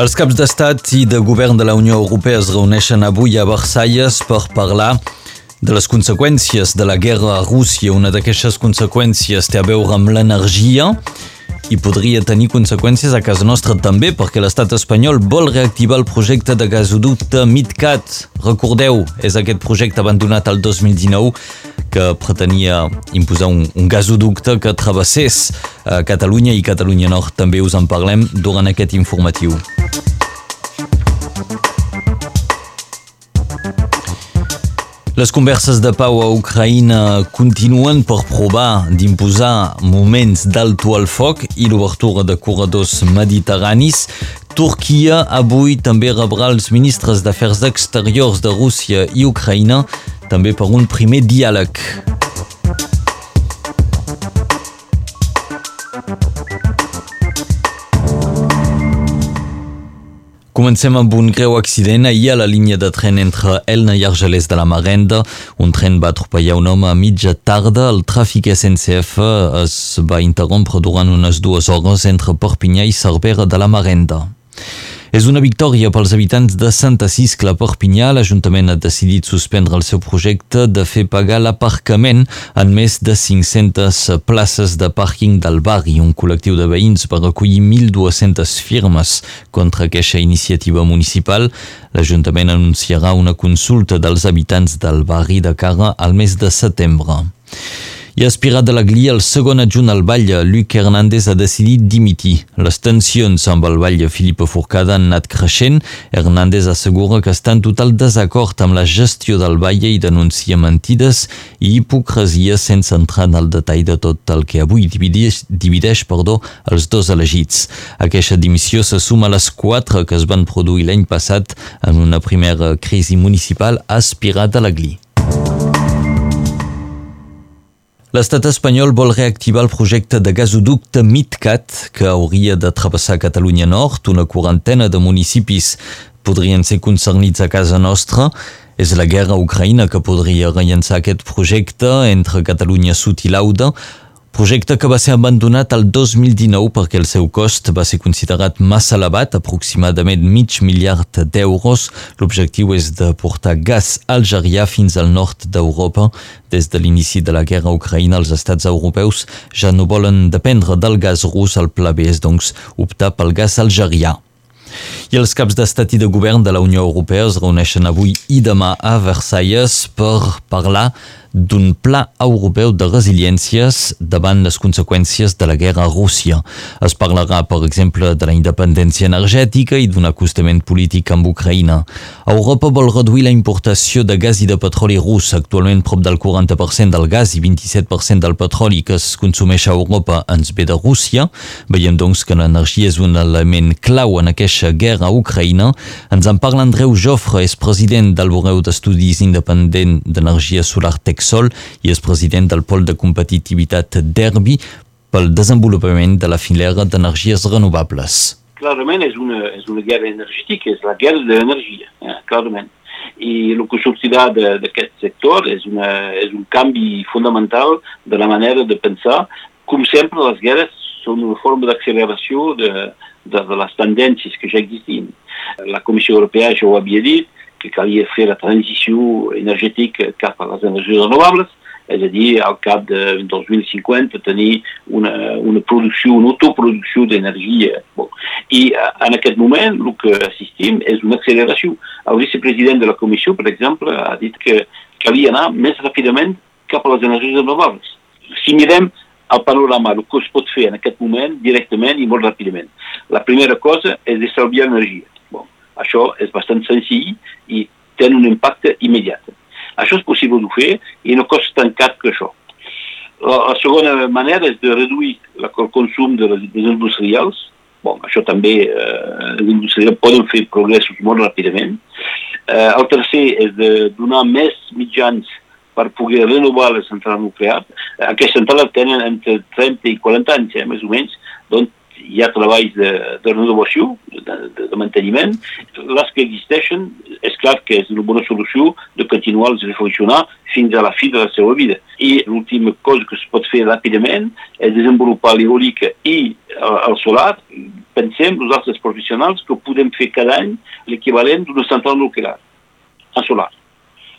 Els caps d'estat i de govern de la Unió Europea es reuneixen avui a Versalles per parlar de les conseqüències de la guerra a Rússia. Una d'aquestes conseqüències té a veure amb l'energia i podria tenir conseqüències a casa nostra també perquè l'estat espanyol vol reactivar el projecte de gasoducte MidCat. Recordeu, és aquest projecte abandonat el 2019 que pretenia imposar un, un gasoducte que travessés a Catalunya i Catalunya Nord. També us en parlem durant aquest informatiu. Les converses de pau a Ucraïna continuen per provar d'imposar moments d'alto al foc i l'obertura de corredors mediterranis. Turquia avui també rebrà els ministres d'Afers Exteriors de Rússia i Ucraïna també per un primer diàleg. Comencem amb un greu accident ahir a la línia de tren entre Elna i Argelès de la Marenda. Un tren va atropellar un home a mitja tarda. El tràfic SNCF es va interrompre durant unes dues hores entre Perpinyà i Cervera de la Marenda. És una victòria pels habitants de Santa Ciscla Perpinyà. L'Ajuntament ha decidit suspendre el seu projecte de fer pagar l'aparcament en més de 500 places de pàrquing del barri. Un col·lectiu de veïns va recollir 1.200 firmes contra aquesta iniciativa municipal. L'Ajuntament anunciarà una consulta dels habitants del barri de cara al mes de setembre. I aspirat de la Glia, el segon adjunt al Batlle, Luc Hernández, ha decidit dimitir. Les tensions amb el Batlle Filipe Forcada han anat creixent. Hernández assegura que està en total desacord amb la gestió del Batlle i denuncia mentides i hipocresia sense entrar en el detall de tot el que avui divideix, divideix perdó, els dos elegits. Aquesta dimissió se suma a les quatre que es van produir l'any passat en una primera crisi municipal aspirat a la Glia. L'estat espanyol vol reactivar el projecte de gasoducte MidCat, que hauria de travessar Catalunya Nord. Una quarantena de municipis podrien ser concernits a casa nostra. És la guerra a Ucraïna que podria rellençar aquest projecte entre Catalunya Sud i l'Auda. Projecte que va ser abandonat el 2019 perquè el seu cost va ser considerat massa elevat, aproximadament mig miliard d'euros. L'objectiu és de portar gas algerià fins al nord d'Europa. Des de l'inici de la guerra Ucraïna, els estats europeus ja no volen dependre del gas rus. El pla B és, doncs, optar pel gas algerià. I els caps d'estat i de govern de la Unió Europea es reuneixen avui i demà a Versalles per parlar d'un pla europeu de resiliències davant les conseqüències de la guerra a Rússia. Es parlarà, per exemple, de la independència energètica i d'un acostament polític amb Ucraïna. Europa vol reduir la importació de gas i de petroli rus. Actualment, prop del 40% del gas i 27% del petroli que es consumeix a Europa ens ve de Rússia. Veiem, doncs, que l'energia és un element clau en aquesta guerra a Ucraïna. Ens en parla Andreu Jofre, és president del Bureu d'Estudis Independent d'Energia Solar Tech Sol i és president del pol de competitivitat d'Erbi pel desenvolupament de la filera d'energies renovables. Clarament és una, és una guerra energètica, és la guerra de l'energia, eh, clarament. I el que sortirà d'aquest sector és, una, és un canvi fonamental de la manera de pensar. Com sempre, les guerres són una forma d'acceleració de, de, de les tendències que ja existien. La Comissió Europea ja ho havia dit, que calia fer la transició energètica cap a les energies renovables, és a dir, al cap de 2050 tenir una, una producció, una autoproducció d'energia. Bon. I en aquest moment el que assistim és una acceleració. El vicepresident de la comissió, per exemple, ha dit que calia anar més ràpidament cap a les energies renovables. Si mirem el panorama, el que es pot fer en aquest moment directament i molt ràpidament. La primera cosa és d'estalviar energia. Això és bastant senzill i té un impacte immediat. Això és possible de fer i no costa tan car que això. La, la segona manera és de reduir el consum de les, dels industrials. Bon, això també eh, els industrials poden fer progressos molt ràpidament. Eh, el tercer és de donar més mitjans per poder renovar les centrals nuclears. Aquestes centrals tenen entre 30 i 40 anys, eh, més o menys, doncs hi ha treballs de, de renovació, de, de, de manteniment. Les que existeixen és clar que és una bona solució de continuar a reflexionar fins a la fi de la seva vida. I l'última cosa que es pot fer ràpidament és desenvolupar l'eòlica i el solar. Pensem, nosaltres professionals, que podem fer cada any l'equivalent d'una central nuclear en solar.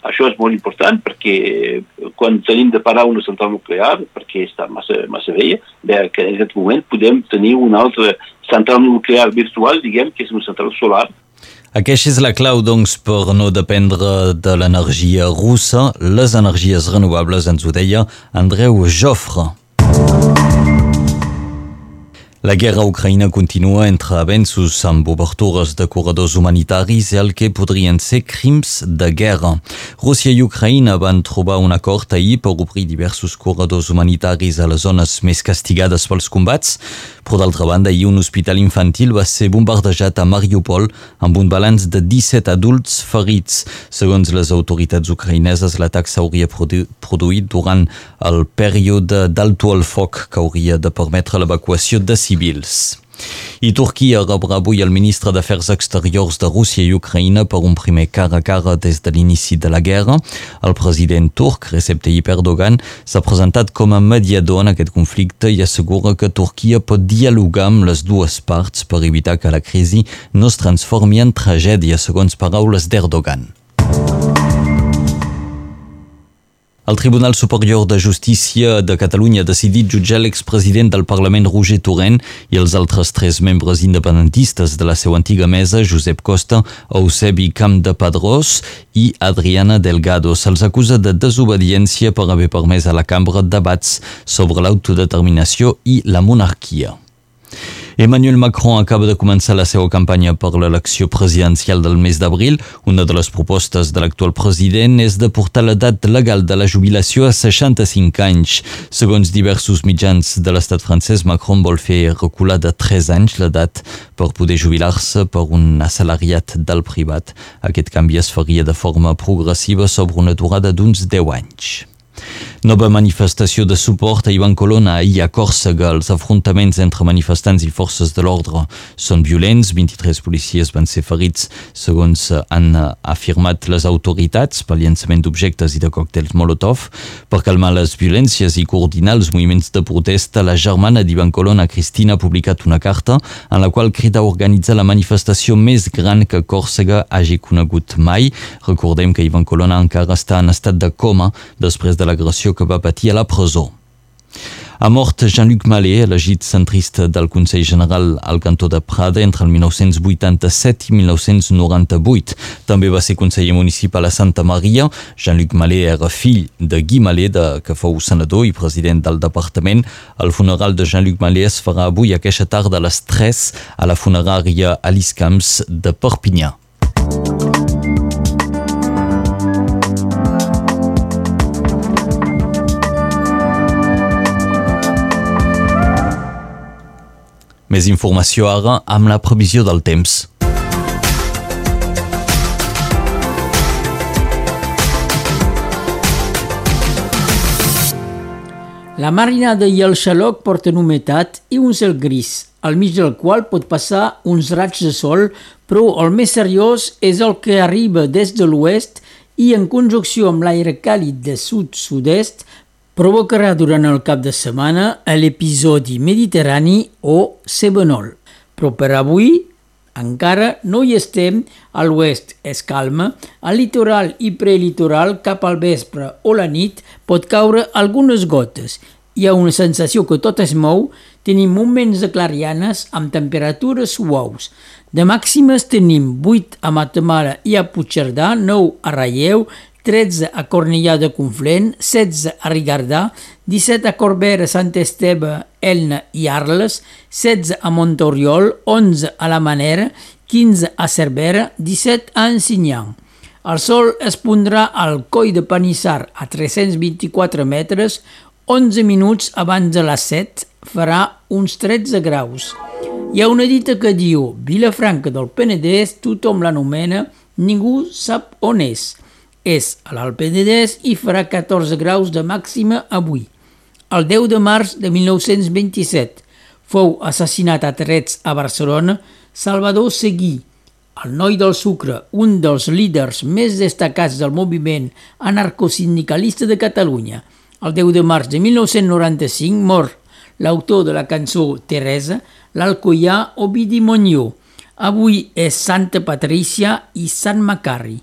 Això és molt important perquè quan tenim de parar una central nuclear, perquè està massa, massa vella, bé, que en aquest moment podem tenir una altra central nuclear virtual, diguem, que és una central solar. Aquesta és la clau, doncs, per no dependre de l'energia russa, les energies renovables, ens ho deia Andreu Joffre. La guerra a Ucraïna continua entre avenços amb obertures de corredors humanitaris i el que podrien ser crims de guerra. Rússia i Ucraïna van trobar un acord ahir per obrir diversos corredors humanitaris a les zones més castigades pels combats, però d'altra banda ahir un hospital infantil va ser bombardejat a Mariupol amb un balanç de 17 adults ferits. Segons les autoritats ucraïneses, l'atac s'hauria produ produït durant el període d'alto al foc que hauria de permetre l'evacuació de civils. I Turquia rebrà avui el ministre d'Afers Exteriors de Rússia i Ucraïna per un primer cara a cara des de l'inici de la guerra. El president turc, Recep Tayyip Erdogan, s'ha presentat com a mediador en aquest conflicte i assegura que Turquia pot dialogar amb les dues parts per evitar que la crisi no es transformi en tragèdia, segons paraules d'Erdogan. El Tribunal Superior de Justícia de Catalunya ha decidit jutjar l'expresident del Parlament Roger Torrent i els altres tres membres independentistes de la seva antiga mesa, Josep Costa, Eusebi Camp de Padrós i Adriana Delgado. Se'ls acusa de desobediència per haver permès a la cambra debats sobre l'autodeterminació i la monarquia. Emmanuel Macron acaba de començar la seva campanya per l'elecció presidencial del mes d'abril. Una de les propostes de l'actual president és de portar l'edat legal de la jubilació a 65 anys. Segons diversos mitjans de l'estat francès, Macron vol fer recular de 3 anys l'edat per poder jubilar-se per un assalariat del privat. Aquest canvi es faria de forma progressiva sobre una durada d'uns 10 anys. Nova manifestació de suport a Ivan Colonna ahir a Còrsega. Els afrontaments entre manifestants i forces de l'ordre són violents. 23 policies van ser ferits, segons han afirmat les autoritats, per llançament d'objectes i de còctels Molotov. Per calmar les violències i coordinar els moviments de protesta, la germana d'Ivan Colonna, Cristina, ha publicat una carta en la qual crida a organitzar la manifestació més gran que Còrsega hagi conegut mai. Recordem que Ivan Colonna encara està en estat de coma després de l'agressió que va patir a la presó. Ha mort Jean-Luc Malé, elegit centrista del Consell General al cantó de Prada entre el 1987 i 1998. També va ser conseller municipal a Santa Maria. Jean-Luc Malé era fill de Guy Malé, de, que fou senador i president del departament. El funeral de Jean-Luc Malé es farà avui aquesta tarda a les 3 a la funerària Alice Camps de Perpinyà. Més informació ara amb la previsió del temps. La marinada i el xaloc porten humitat i un cel gris, al mig del qual pot passar uns raigs de sol, però el més seriós és el que arriba des de l'oest i en conjunció amb l'aire càlid de sud-sud-est provocarà durant el cap de setmana l'episodi mediterrani o cebenol. Però per avui encara no hi estem, a l'oest és calma, al litoral i prelitoral cap al vespre o la nit pot caure algunes gotes. Hi ha una sensació que tot es mou, tenim moments de clarianes amb temperatures suaus. De màximes tenim 8 a Matamala i a Puigcerdà, 9 a Ralleu, 13 a Cornellà de Conflent, 16 a Rigardà, 17 a Corbera, Sant Esteve, Elna i Arles, 16 a Montoriol, 11 a la Manera, 15 a Cervera, 17 a Ensinyant. El sol es pondrà al coll de Panissar a 324 metres, 11 minuts abans de les 7, farà uns 13 graus. Hi ha una dita que diu Vilafranca del Penedès, tothom l'anomena, ningú sap on és és a l'Alt Penedès i farà 14 graus de màxima avui. El 10 de març de 1927 fou assassinat a trets a Barcelona Salvador Seguí, el noi del sucre, un dels líders més destacats del moviment anarcosindicalista de Catalunya. El 10 de març de 1995 mor l'autor de la cançó Teresa, l'alcoià Ovidi Montlló. Avui és Santa Patrícia i Sant Macari.